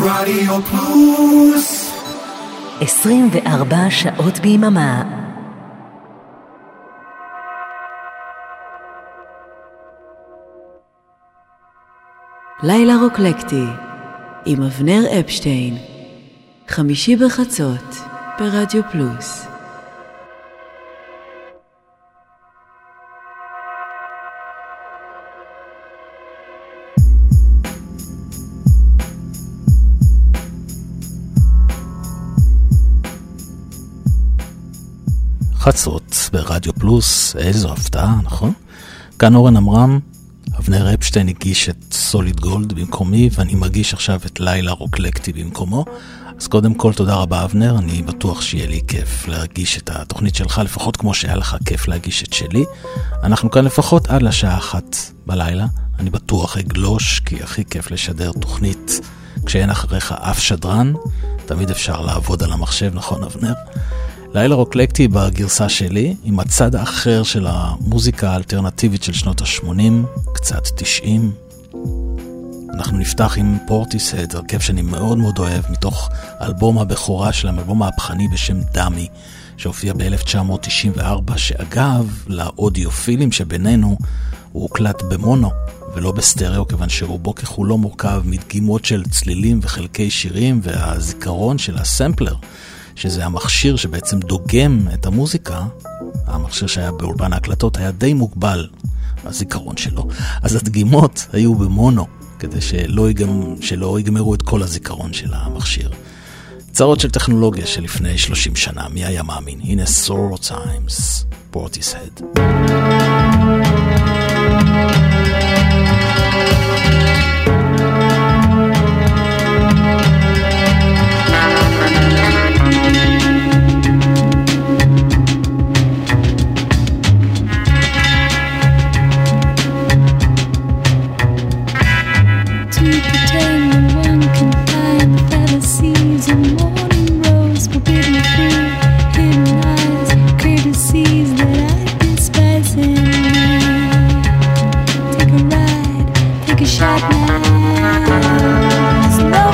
רדיו פלוס. 24 שעות ביממה. לילה רוקלקטי עם אבנר אפשטיין. חמישי בחצות ברדיו פלוס חצות ברדיו פלוס, איזו הפתעה, נכון? כאן אורן עמרם, אבנר אפשטיין הגיש את סוליד גולד במקומי, ואני מגיש עכשיו את לילה רוקלקטי במקומו. אז קודם כל, תודה רבה אבנר, אני בטוח שיהיה לי כיף להגיש את התוכנית שלך, לפחות כמו שהיה לך כיף להגיש את שלי. אנחנו כאן לפחות עד לשעה אחת בלילה. אני בטוח אגלוש, כי הכי כיף לשדר תוכנית כשאין אחריך אף שדרן. תמיד אפשר לעבוד על המחשב, נכון אבנר? לילה רוקלקטי בגרסה שלי, עם הצד האחר של המוזיקה האלטרנטיבית של שנות ה-80, קצת 90. אנחנו נפתח עם פורטיסד, הרכב שאני מאוד מאוד אוהב, מתוך אלבום הבכורה שלהם, אלבום מהפכני בשם דמי, שהופיע ב-1994, שאגב, לאודיופילים שבינינו, הוא הוקלט במונו ולא בסטריאו, כיוון שרובו ככולו מורכב מדגימות של צלילים וחלקי שירים, והזיכרון של הסמפלר. שזה המכשיר שבעצם דוגם את המוזיקה, המכשיר שהיה באולפן ההקלטות היה די מוגבל, הזיכרון שלו. אז הדגימות היו במונו, כדי שלא, יגמ... שלא יגמרו את כל הזיכרון של המכשיר. צרות של טכנולוגיה שלפני 30 שנה, מי היה מאמין? הנה סורו טיימס, פורטיס הד. soon to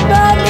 die, and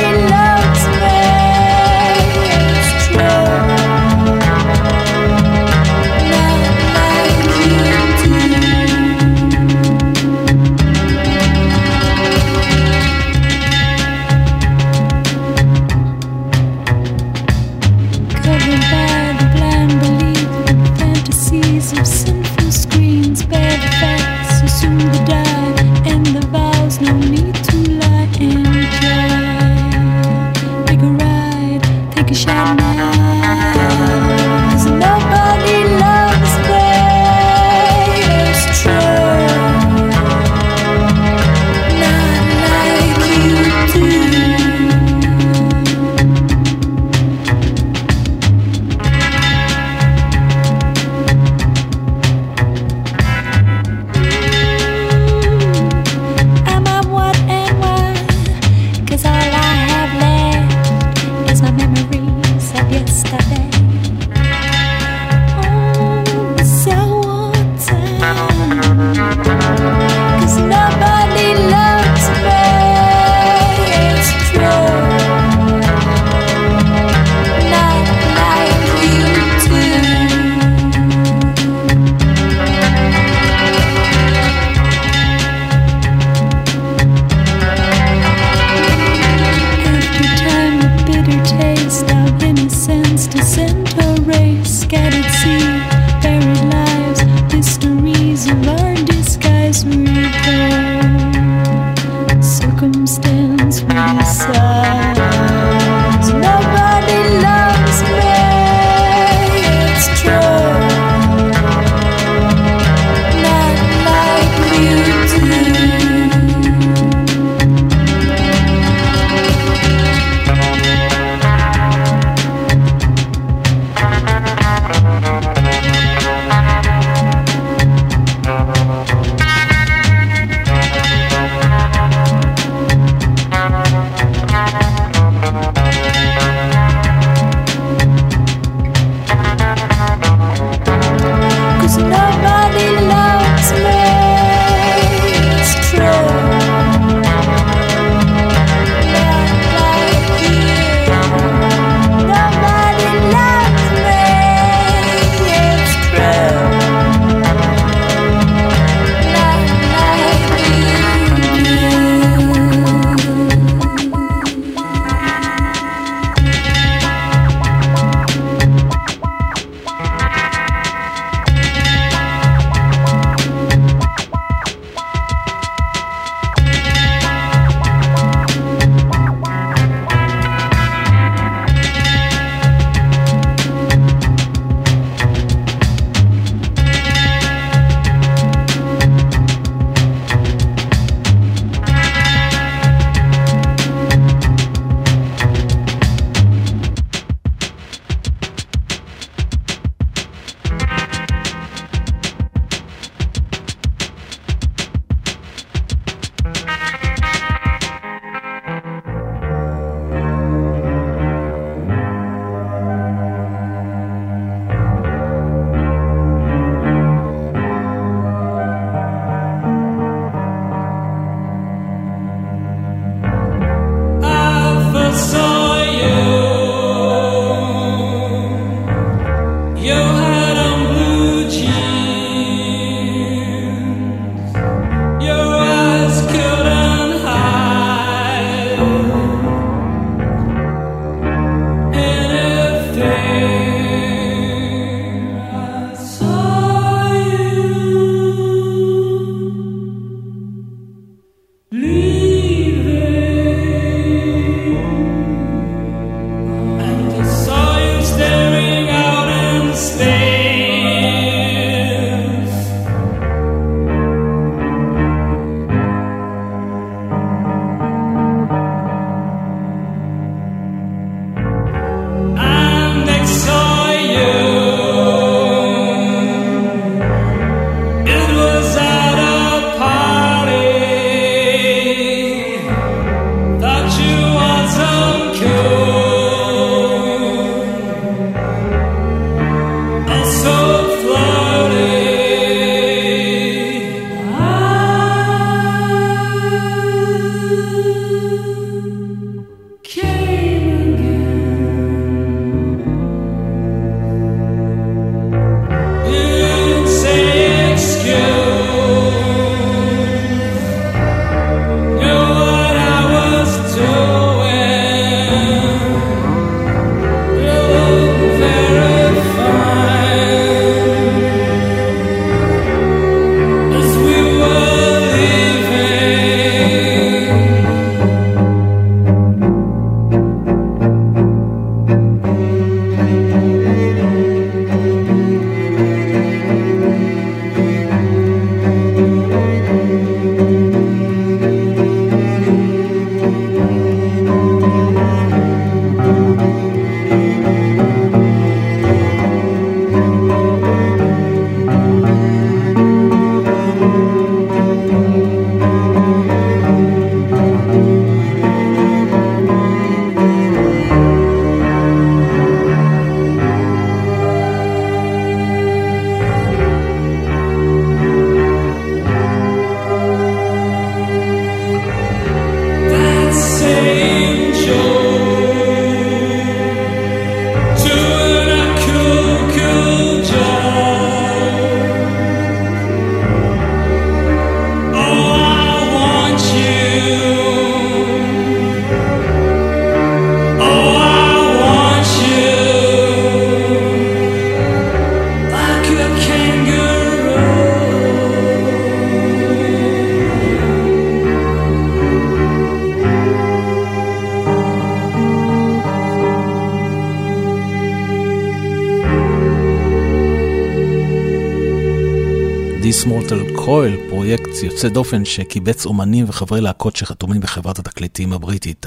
פרויקט יוצא דופן שקיבץ אומנים וחברי להקות שחתומים בחברת התקליטים הבריטית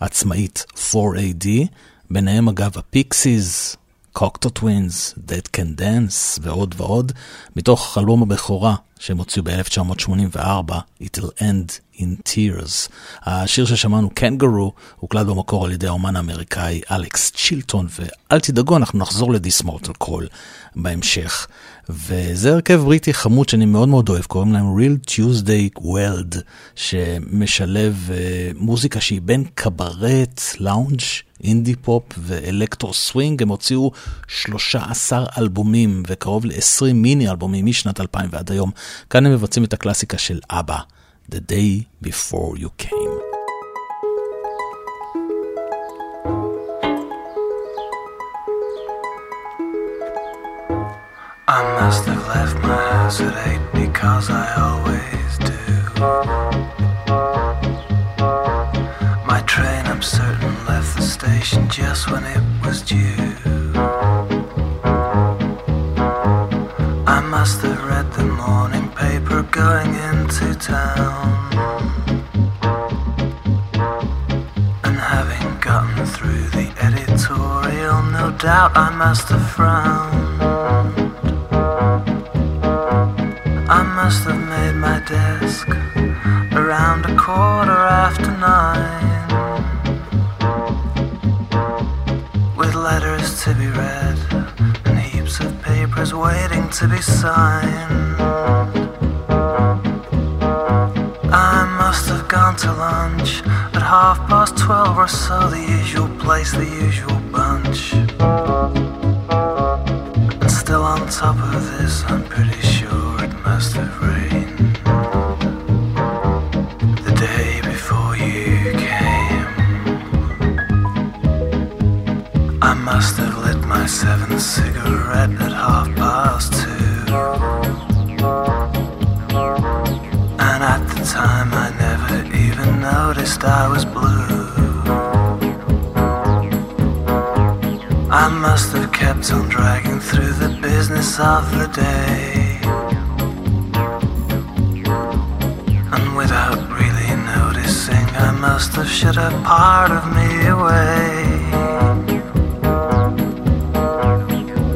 העצמאית 4AD, ביניהם אגב הפיקסיס, קוקטו טווינס, Dead Can Dance ועוד ועוד, מתוך אלבום הבכורה שהם הוציאו ב-1984, It'll End in Tears. השיר ששמענו, קנגרו, הוקלט במקור על ידי האומן האמריקאי אלכס צ'ילטון, ואל תדאגו, אנחנו נחזור לדיס מורטל קול בהמשך. וזה הרכב בריטי חמוד שאני מאוד מאוד אוהב, קוראים להם Real Tuesday World, שמשלב uh, מוזיקה שהיא בין קברט, לאונג', אינדי פופ ואלקטרו סווינג, הם הוציאו 13 אלבומים וקרוב ל-20 מיני אלבומים משנת 2000 ועד היום. כאן הם מבצעים את הקלאסיקה של אבא, The Day Before You Came. I must have left my house at eight because I always do. My train, I'm certain, left the station just when it was due. I must have read the morning paper going into town. And having gotten through the editorial, no doubt I must have frowned. Must have made my desk around a quarter after nine with letters to be read and heaps of papers waiting to be signed. I must have gone to lunch at half past twelve or so, the usual place, the usual bunch. And still on top of this, I'm pretty sure of the day. And without really noticing, I must have shut a part of me away.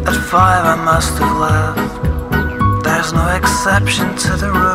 At five, I must have left. There's no exception to the rule.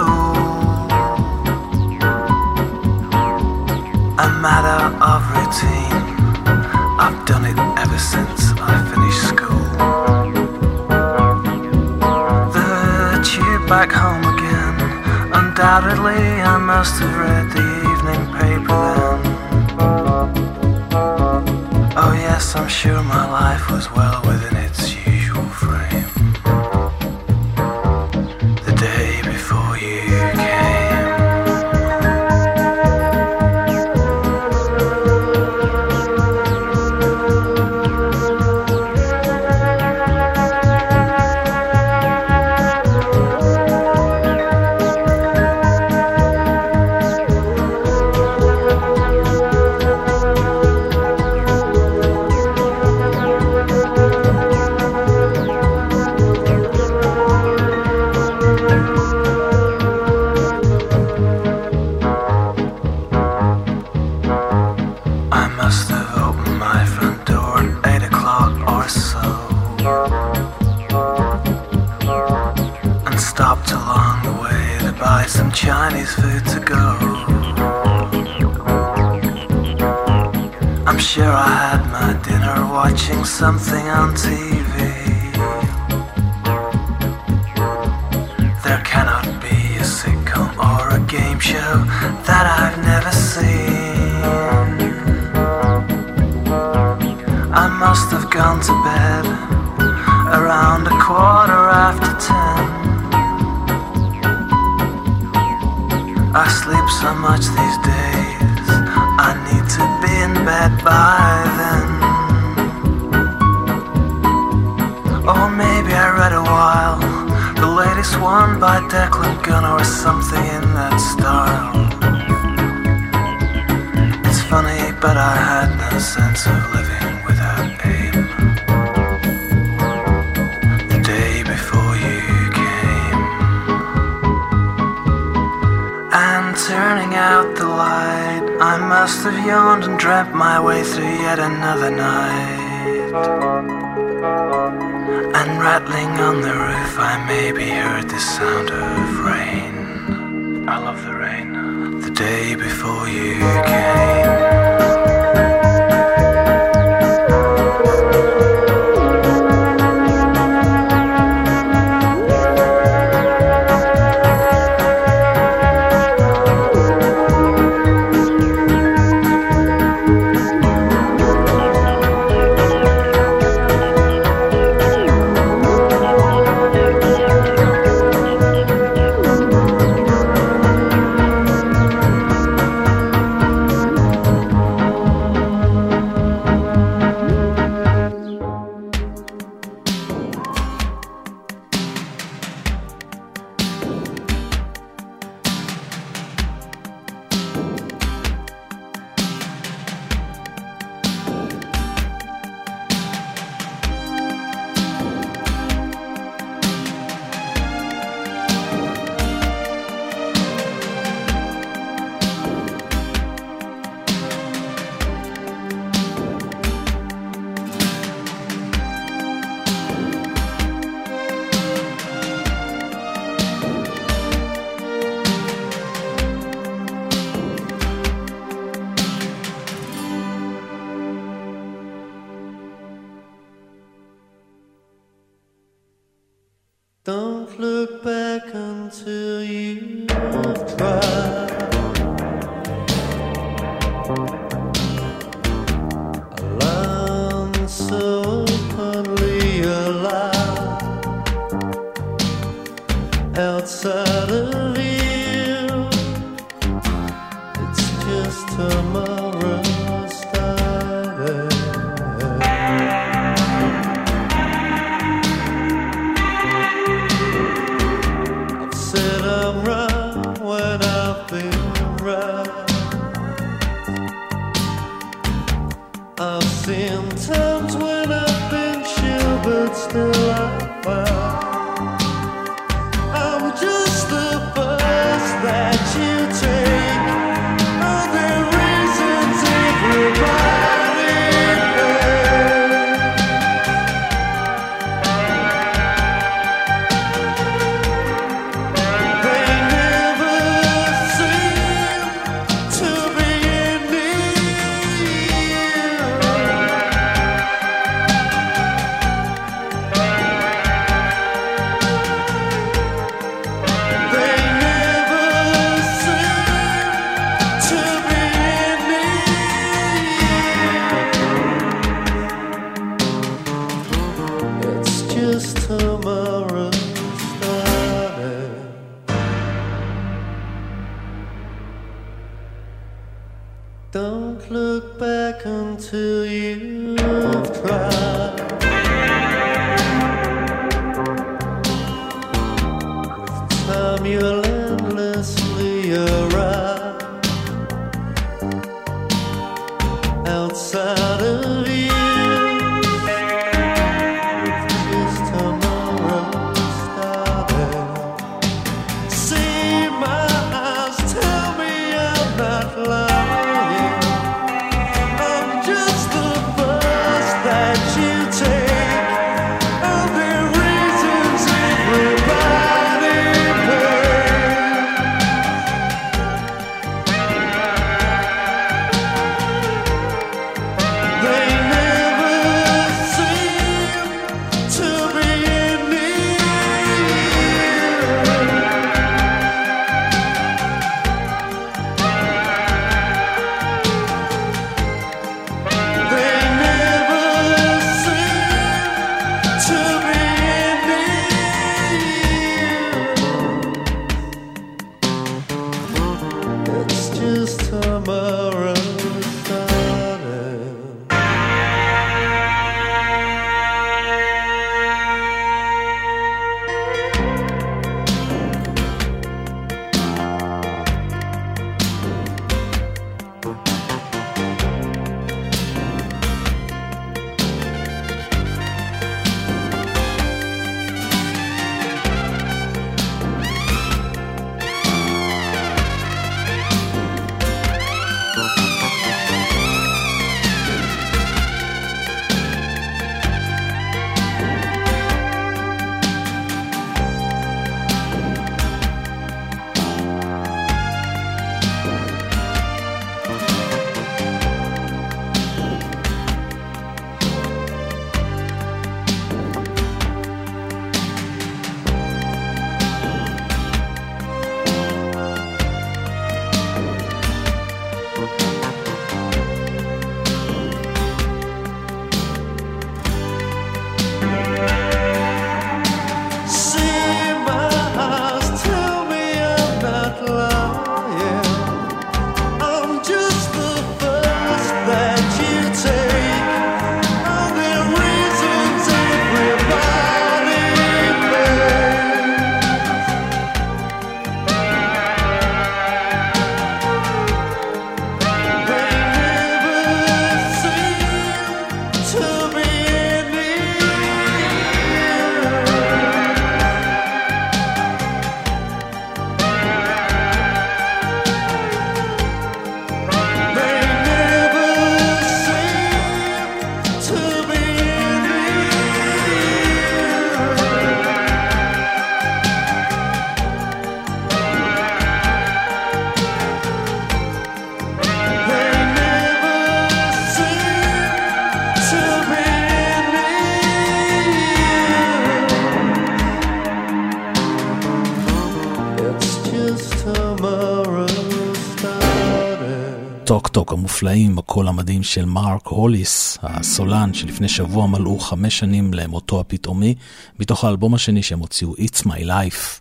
טוק המופלאים, הקול המדהים של מרק הוליס, הסולן שלפני שבוע מלאו חמש שנים למותו הפתאומי, מתוך האלבום השני שהם הוציאו, It's My Life.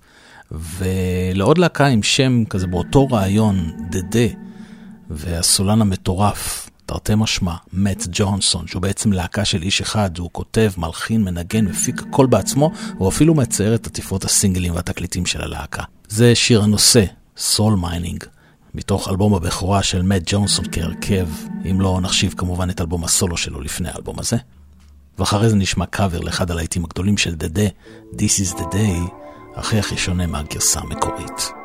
ולעוד להקה עם שם כזה באותו רעיון, דדה, והסולן המטורף, תרתי משמע, מאט ג'ונסון, שהוא בעצם להקה של איש אחד, הוא כותב, מלחין, מנגן, מפיק הכל בעצמו, הוא אפילו מצייר את עטיפות הסינגלים והתקליטים של הלהקה. זה שיר הנושא, סול מיינינג. מתוך אלבום הבכורה של מאט ג'ונסון כהרכב, אם לא נחשיב כמובן את אלבום הסולו שלו לפני האלבום הזה. ואחרי זה נשמע קאבר לאחד הלהיטים הגדולים של דדה, This is the day, הכי הכי שונה מהגרסה המקורית.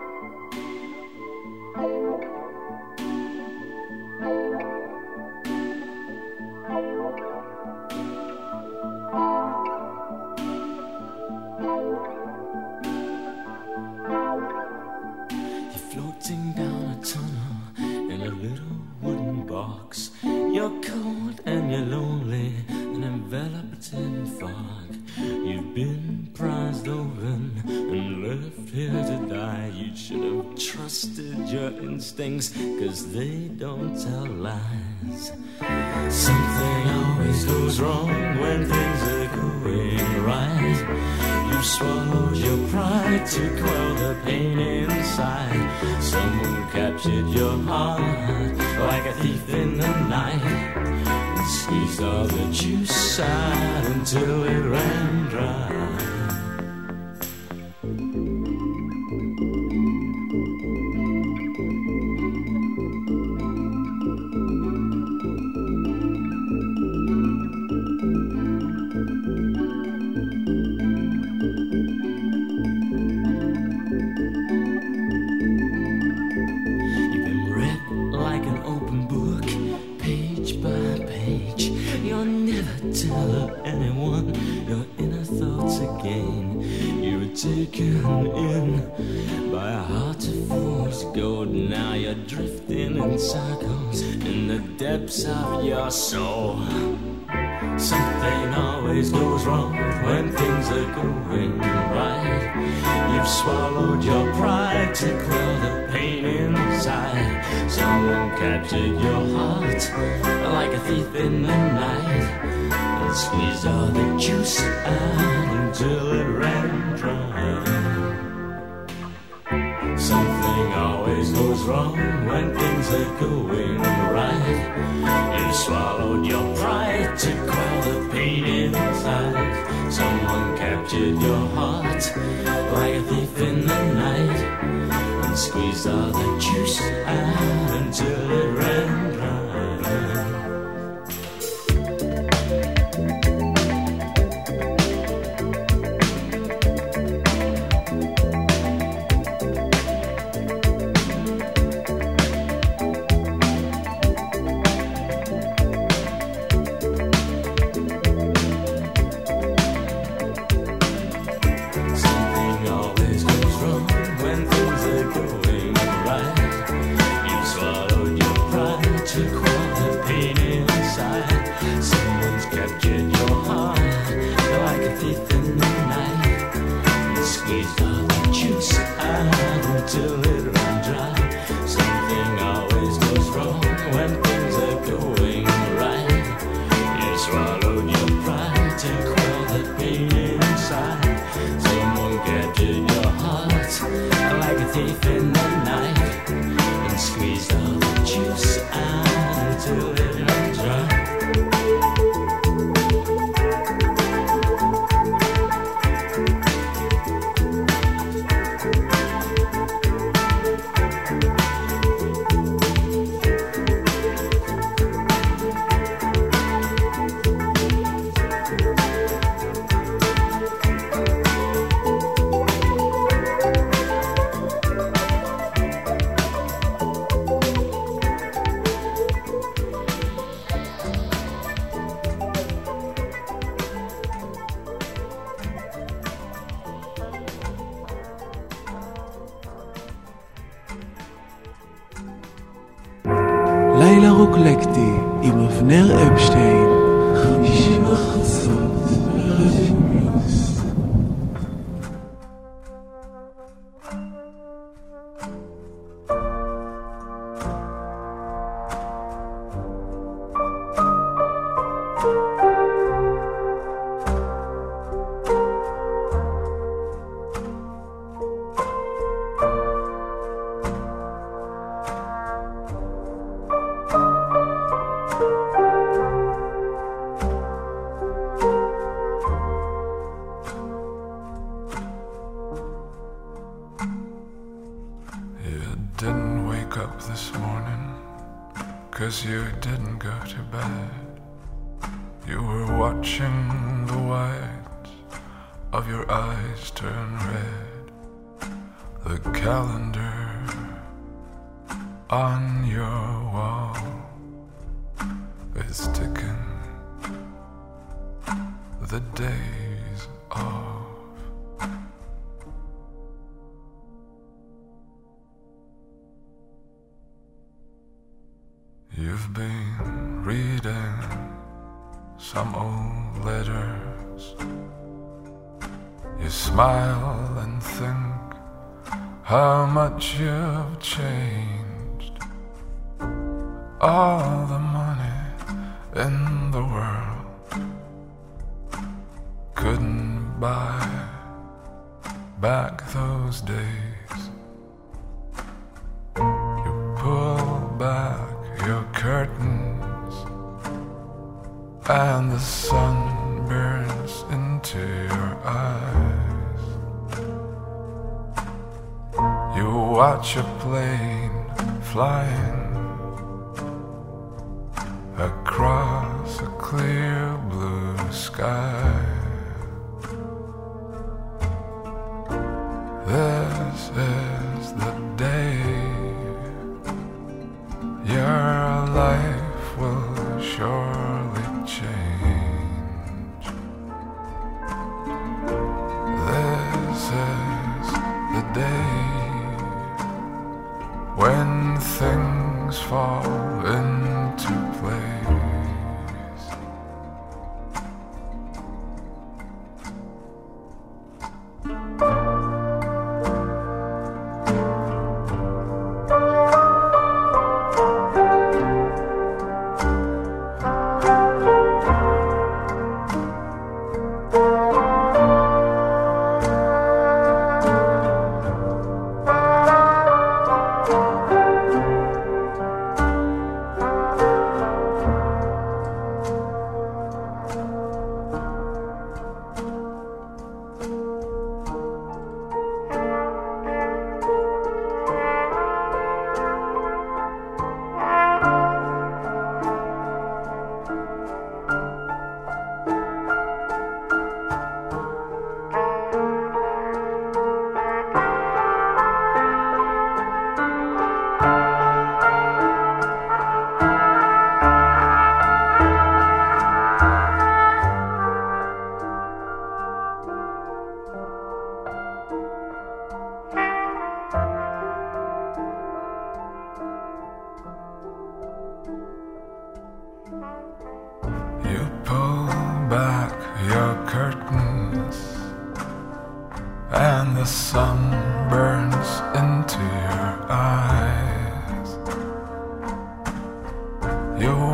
Things, cause they don't tell lies. Something always goes wrong when things are going right. You swallowed your pride to quell the pain inside. Someone captured your heart like a thief in the night. Squeezed all the juice out until it ran dry. or so. Something always goes wrong when things are going right. You've swallowed your pride to quell the pain inside. Someone captured your heart like a thief in the night and squeezed all the juice out until it ran dry. things are going right. You swallowed your pride to quell the pain inside. Someone captured your heart like a thief in the night and squeezed all the juice out until it ran dry. the money in the world couldn't buy back those days. You pull back your curtains, and the sun burns into your eyes. You watch a plane flying across a clear blue sky.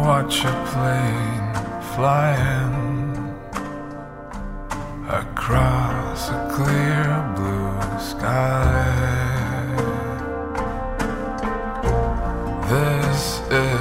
watch a plane flying across a clear blue sky. This is.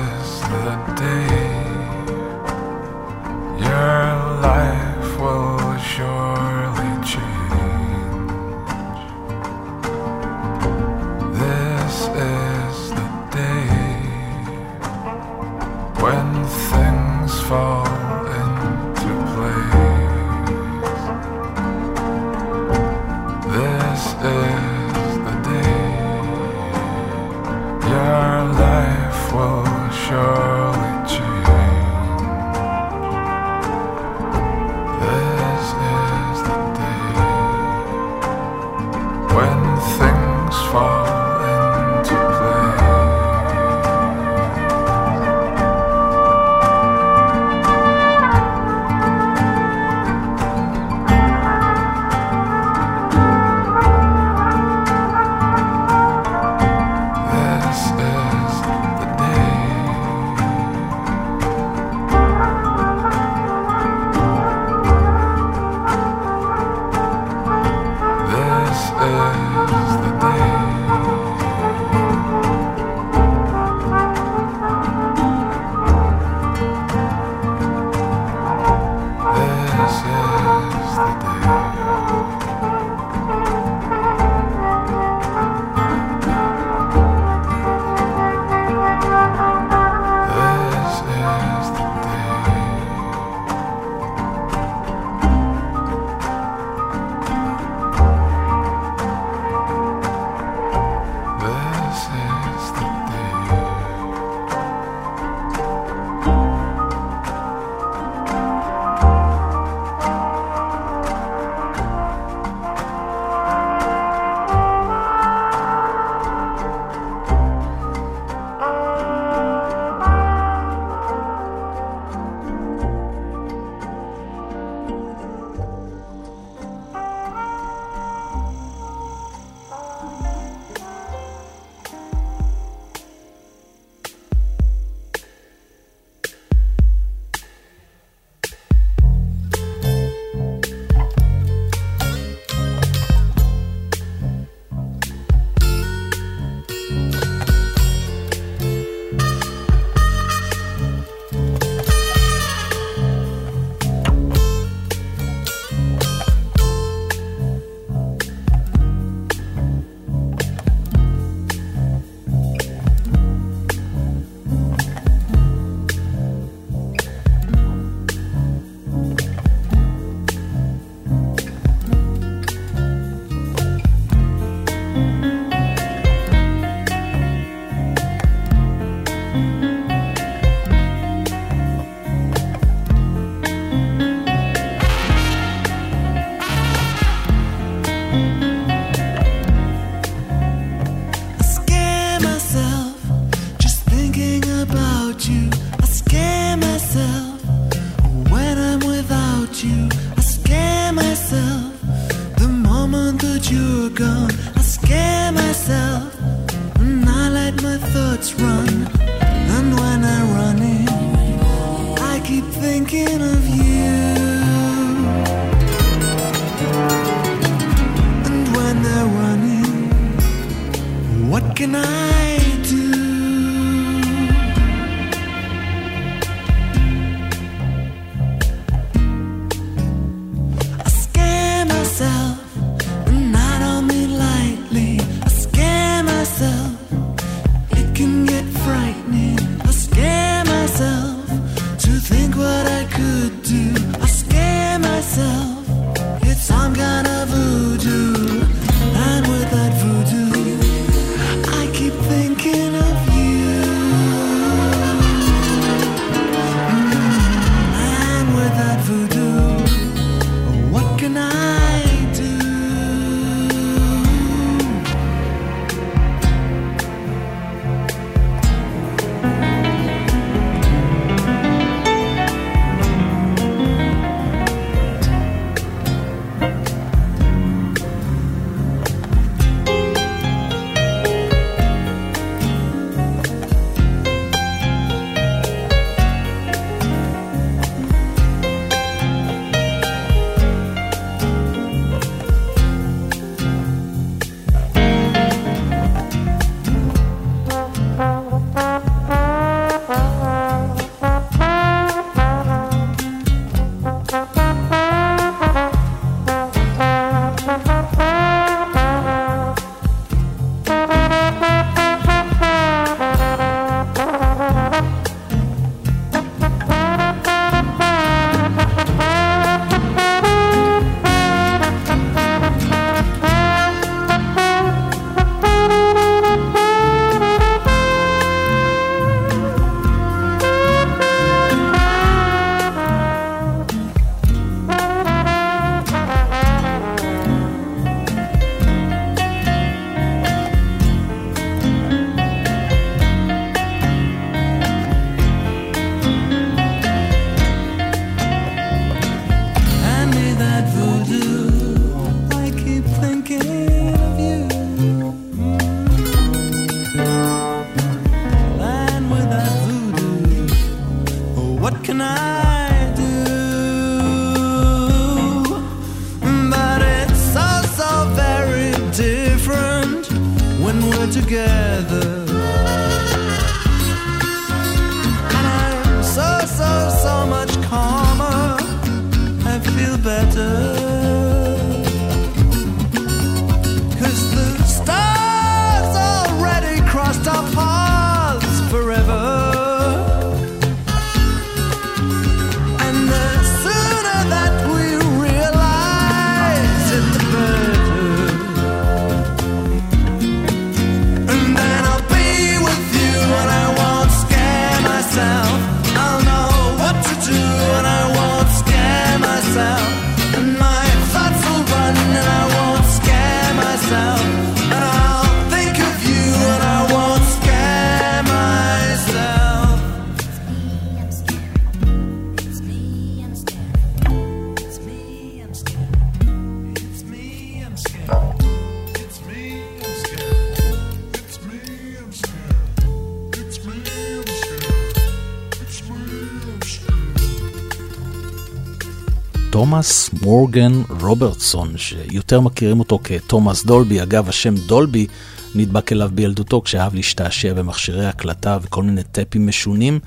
תומאס מורגן רוברטסון, שיותר מכירים אותו כתומאס דולבי. אגב, השם דולבי נדבק אליו בילדותו כשאהב להשתעשע במכשירי הקלטה וכל מיני טאפים משונים.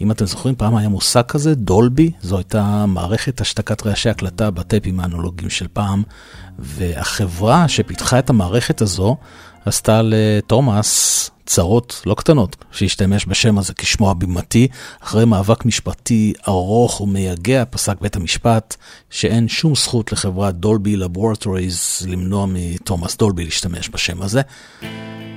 אם אתם זוכרים, פעם היה מושג כזה, דולבי, זו הייתה מערכת השתקת רעשי הקלטה בטאפים האנלוגיים של פעם, והחברה שפיתחה את המערכת הזו עשתה לתומאס צרות לא קטנות שהשתמש בשם הזה כשמו הבימתי. אחרי מאבק משפטי ארוך ומייגע פסק בית המשפט שאין שום זכות לחברת דולבי לבורטוריז למנוע מתומאס דולבי להשתמש בשם הזה.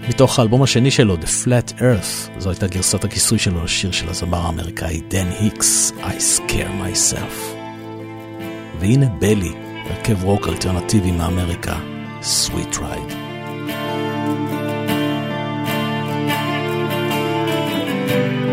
מתוך האלבום השני שלו, The Flat Earth, זו הייתה גרסת הכיסוי שלו לשיר של הזמר האמריקאי דן היקס, I Scare Myself. והנה בלי, הרכב רוק אלטרנטיבי מאמריקה, Sweet Ride. Thank you.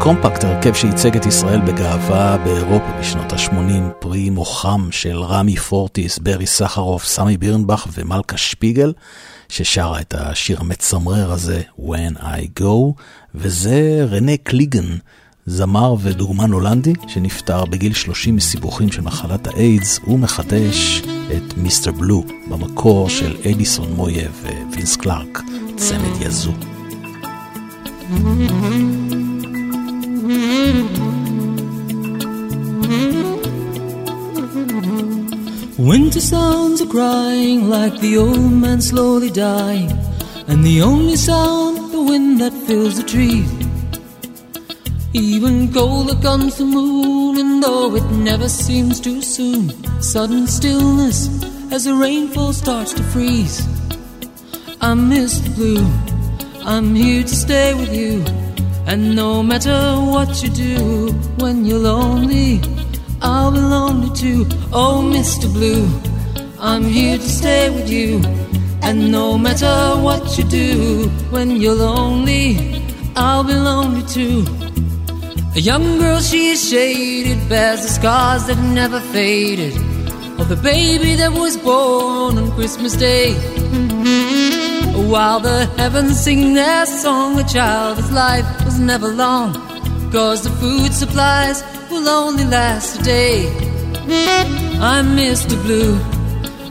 קומפקט, הרכב שייצג את ישראל בגאווה באירופה בשנות ה-80, פרי מוחם של רמי פורטיס, ברי סחרוף, סמי בירנבך ומלכה שפיגל, ששרה את השיר המצמרר הזה, When I Go, וזה רנה קליגן, זמר ודוגמן הולנדי, שנפטר בגיל 30 מסיבוכים של מחלת האיידס, הוא מחדש את מיסטר בלו במקור של אדיסון מויה ווינס קלארק, צמד יזו. Winter sounds are crying like the old man slowly dying, and the only sound the wind that fills the trees. Even colder comes the moon, and though it never seems too soon, sudden stillness as the rainfall starts to freeze. I miss the blue I'm here to stay with you. And no matter what you do, when you're lonely, I'll be lonely too. Oh, Mr. Blue, I'm here to stay with you. And no matter what you do, when you're lonely, I'll be lonely too. A young girl, she is shaded, bears the scars that never faded. Of the baby that was born on Christmas Day. While the heavens sing their song, a child's life was never long. Cause the food supplies will only last a day. I'm Mr. Blue,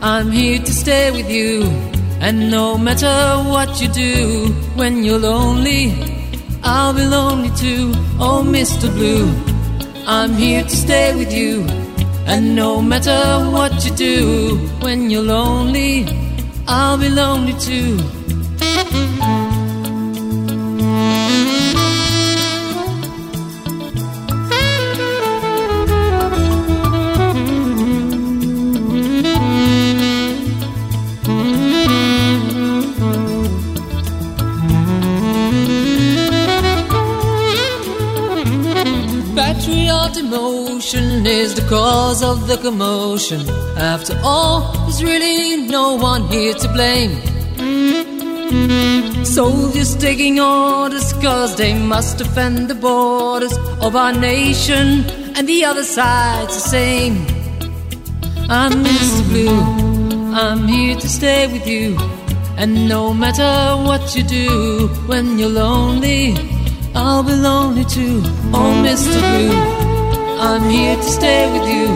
I'm here to stay with you. And no matter what you do, when you're lonely, I'll be lonely too. Oh, Mr. Blue, I'm here to stay with you. And no matter what you do, when you're lonely, I'll be lonely too. Is the cause of the commotion. After all, there's really no one here to blame. Soldiers taking orders cause they must defend the borders of our nation and the other side's the same. I'm Mr. Blue, I'm here to stay with you. And no matter what you do when you're lonely, I'll be lonely too. Oh, Mr. Blue, I'm here to stay with you.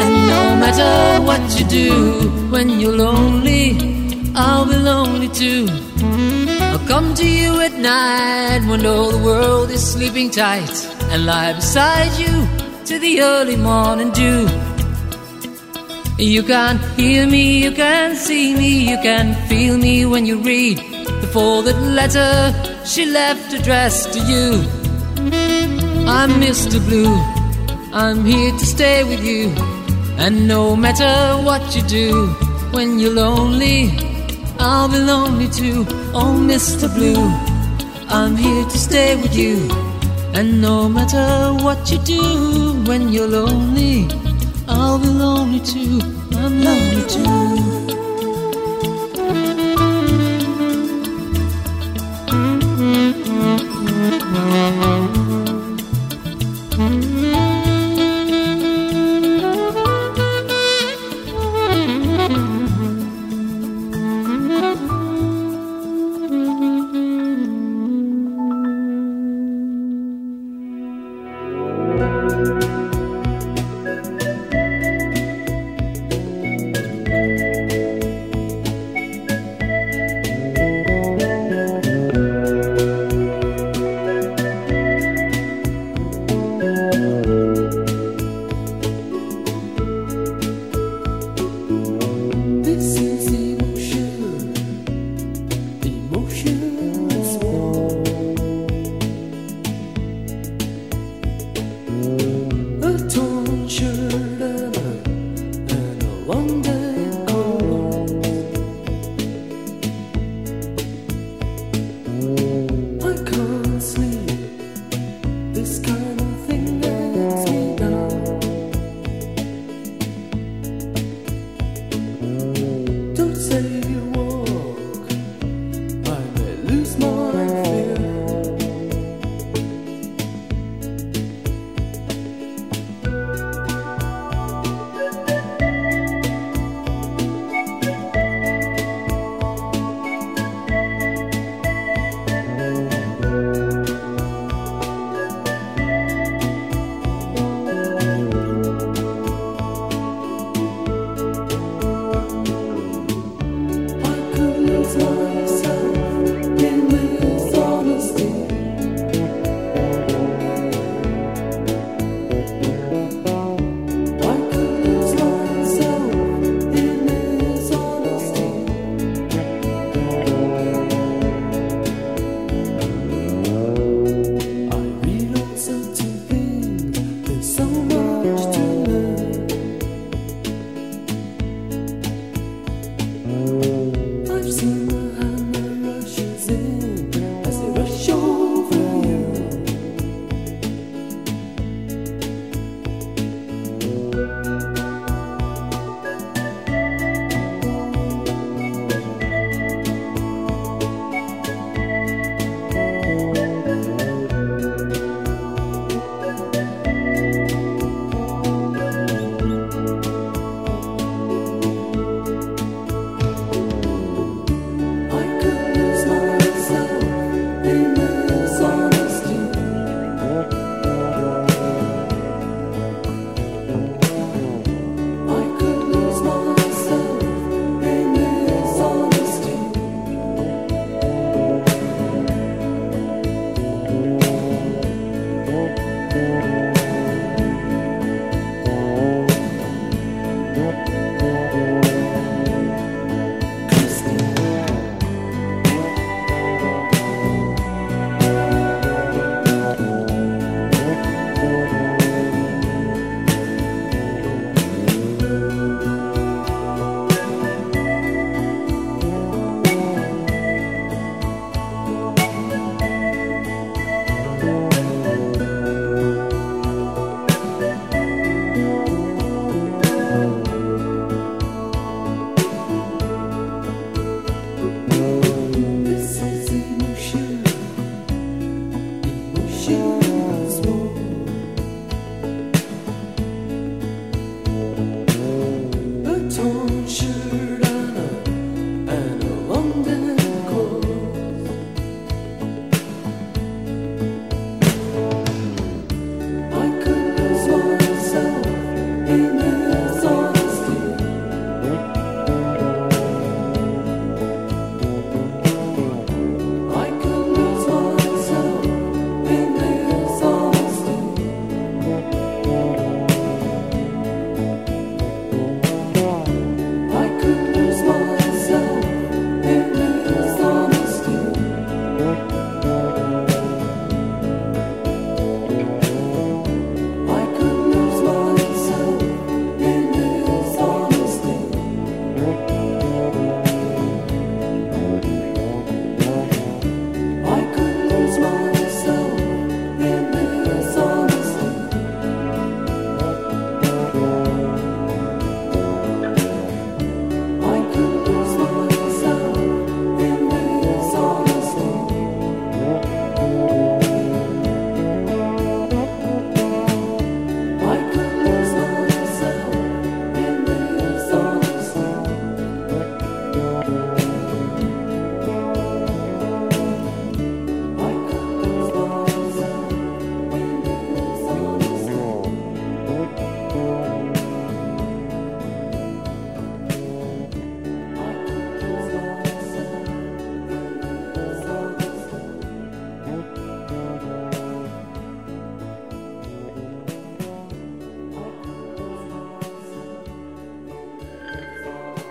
And no matter what you do when you're lonely, I'll be lonely too. I'll come to you at night when all the world is sleeping tight and lie beside you to the early morning dew. You can hear me, you can see me, you can feel me when you read the folded letter she left addressed to you. I'm Mr. Blue, I'm here to stay with you. And no matter what you do when you're lonely, I'll be lonely too. Oh, Mr. Blue, I'm here to stay with you. And no matter what you do when you're lonely, I'll be lonely too. I'm lonely too.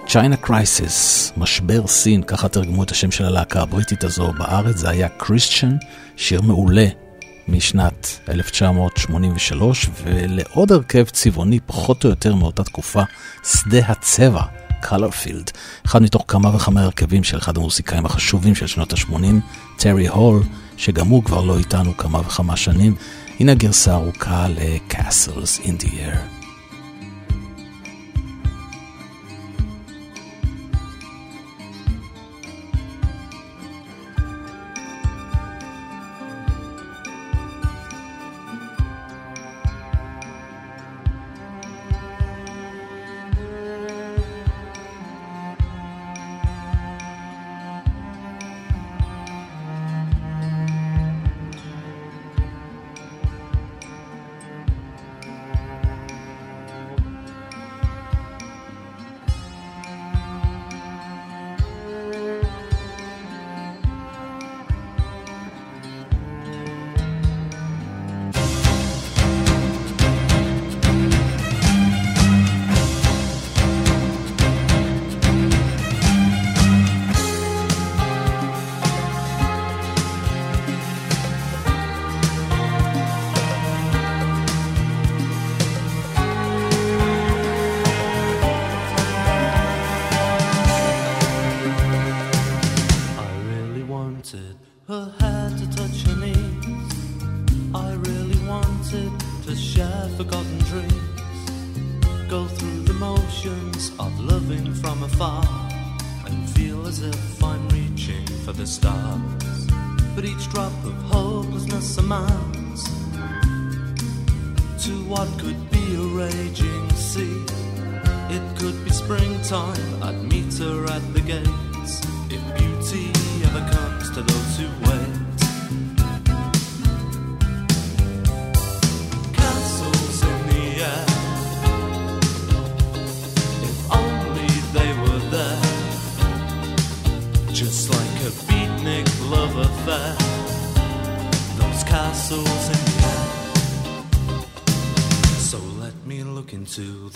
China Crisis, משבר סין, ככה תרגמו את השם של הלהקה הבריטית הזו בארץ, זה היה Christian, שיר מעולה משנת 1983, ולעוד הרכב צבעוני פחות או יותר מאותה תקופה, שדה הצבע, Colorfield, אחד מתוך כמה וכמה הרכבים של אחד המוזיקאים החשובים של שנות ה-80, טרי הול, שגם הוא כבר לא איתנו כמה וכמה שנים. הנה הגרסה ארוכה ל-Castles in the Air. to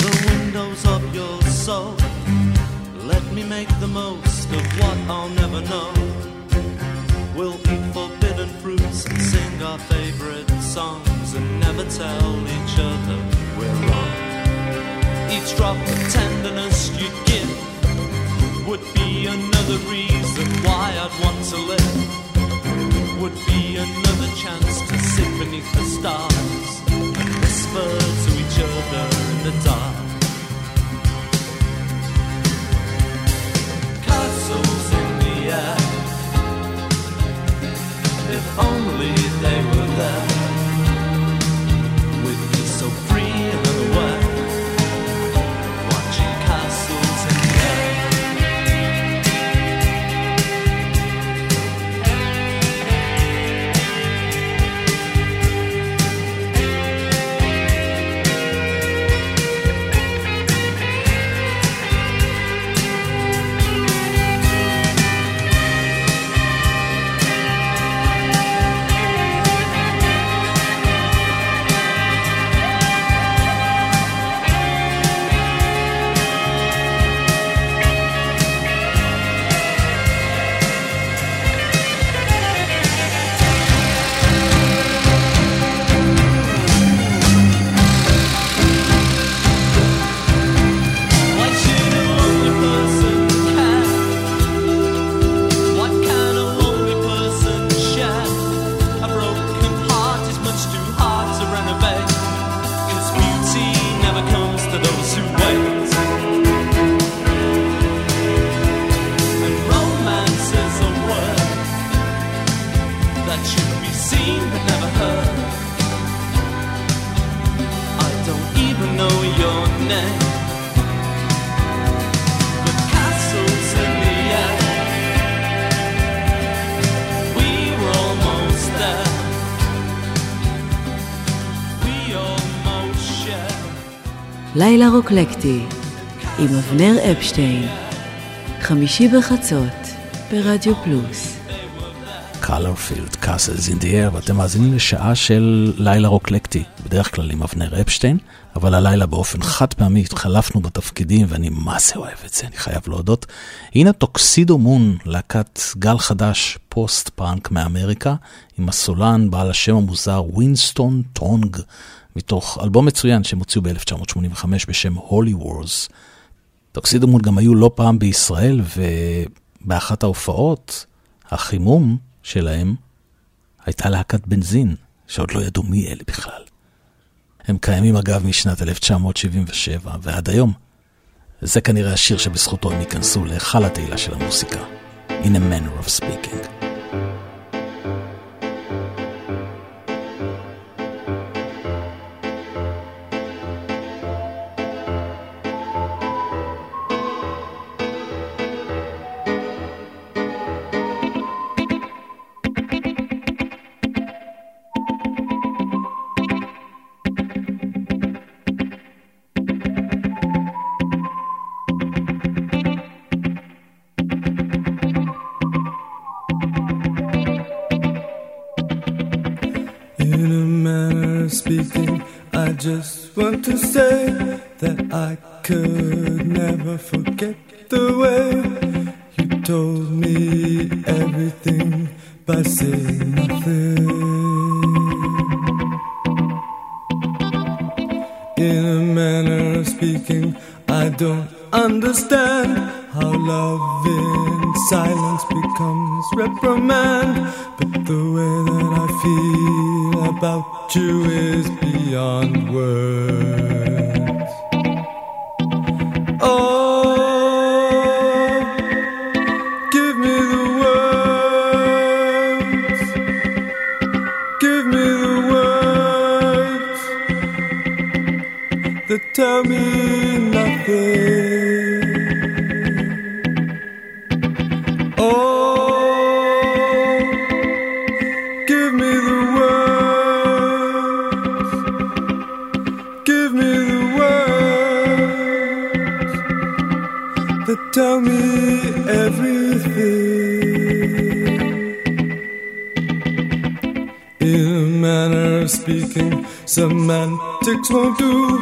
רוקלקטי עם אבנר אפשטיין, חמישי בחצות ברדיו פלוס. קלרפילד, די אר, ואתם מאזינים לשעה של לילה רוקלקטי, בדרך כלל עם אבנר אפשטיין, אבל הלילה באופן חד פעמי התחלפנו בתפקידים, ואני מה זה אוהב את זה, אני חייב להודות. הנה טוקסידו מון, להקת גל חדש, פוסט פאנק מאמריקה, עם הסולן בעל השם המוזר ווינסטון טונג, מתוך אלבום מצוין שהם הוציאו ב-1985 בשם הולי וורס. טוקסידו מון גם היו לא פעם בישראל, ובאחת ההופעות, החימום שלהם הייתה להקת בנזין, שעוד לא ידעו מי אלה בכלל. הם קיימים אגב משנת 1977 ועד היום. זה כנראה השיר שבזכותו הם ייכנסו להיכל התהילה של המוסיקה. In a manner of speaking. the way you told me everything by saying nothing. In a manner of speaking, I don't understand how love in silence becomes reprimand. But the way that I feel about you is beyond words. tell me nothing. Oh, give me the words, give me the words that tell me everything. In a manner of speaking, semantics won't do.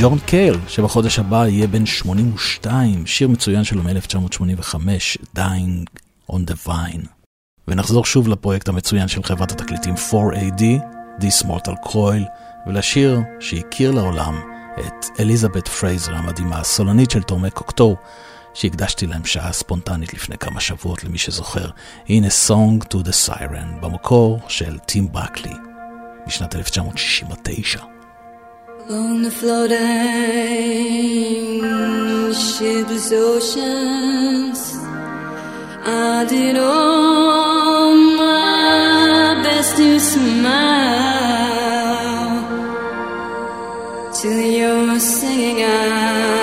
ג'ון קייל, שבחודש הבא יהיה בן 82, שיר מצוין שלו מ-1985, Dying on the Vine. ונחזור שוב לפרויקט המצוין של חברת התקליטים 4AD, This Mortal Coil, ולשיר שהכיר לעולם את אליזבת פרייזר המדהימה, הסולנית של תורמי קוקטור, שהקדשתי להם שעה ספונטנית לפני כמה שבועות למי שזוכר. הנה Song to the Siren, במקור של טים בקלי, בשנת 1969. On the floating shipless oceans, I did all my best to smile. To your singing eyes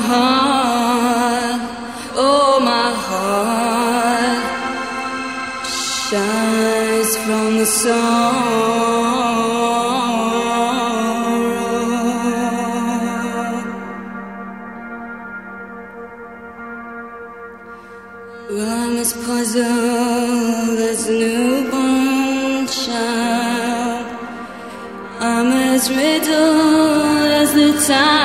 heart, oh my heart, shines from the sun. I'm as puzzled as a newborn child. I'm as riddled as the time.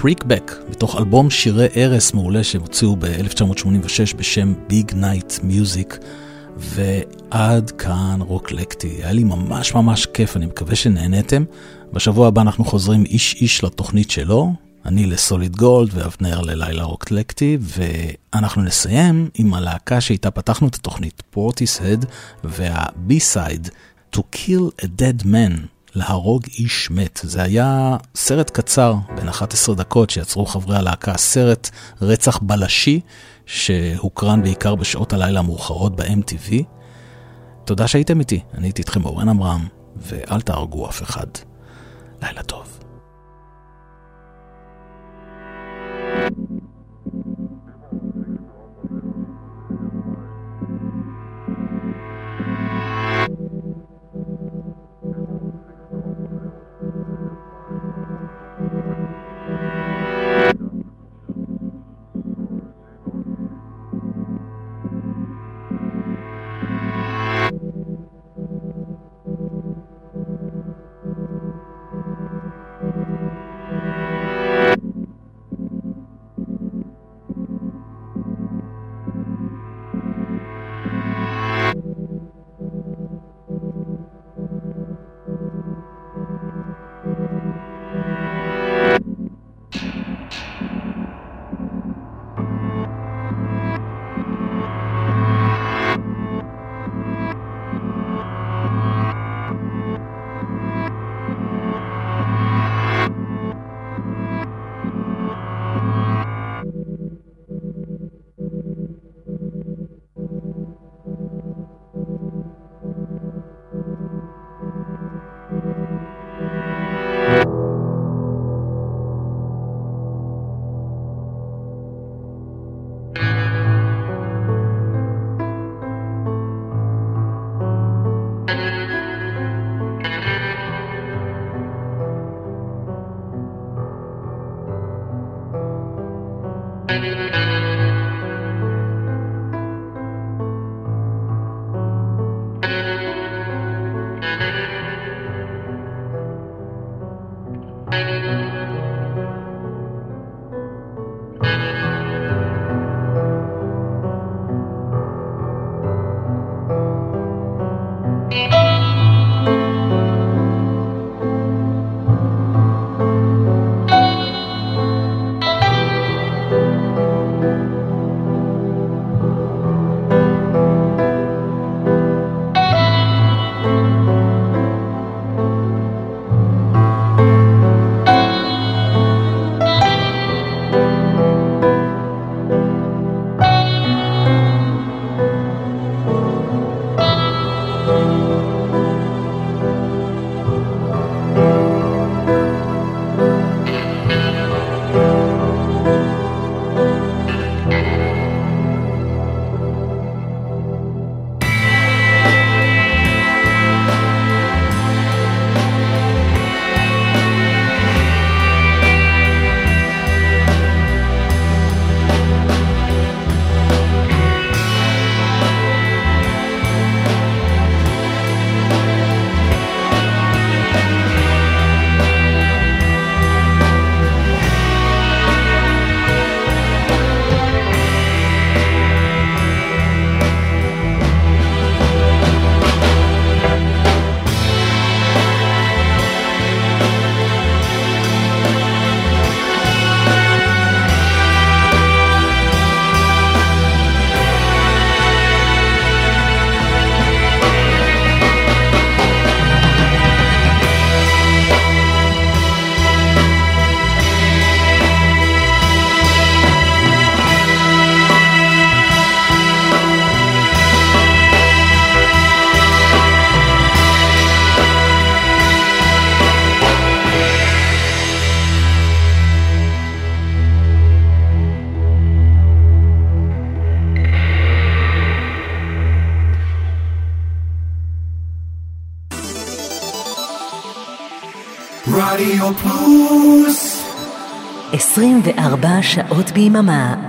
שריק בק, מתוך אלבום שירי ארס מעולה שהם הוציאו ב-1986 בשם ביג נייט מיוזיק, ועד כאן רוקלקטי. היה לי ממש ממש כיף, אני מקווה שנהניתם. בשבוע הבא אנחנו חוזרים איש איש לתוכנית שלו, אני לסוליד גולד ואבנר ללילה רוקלקטי, ואנחנו נסיים עם הלהקה שאיתה פתחנו את התוכנית, פורטיס-הד, והבי סייד, To Kill a Dead Man, להרוג איש מת. זה היה סרט קצר, בין 11 דקות, שיצרו חברי הלהקה, סרט רצח בלשי, שהוקרן בעיקר בשעות הלילה המאוחרות ב-MTV. תודה שהייתם איתי, אני הייתי איתכם אורן עמרם, ואל תהרגו אף אחד. לילה טוב. 24 שעות ביממה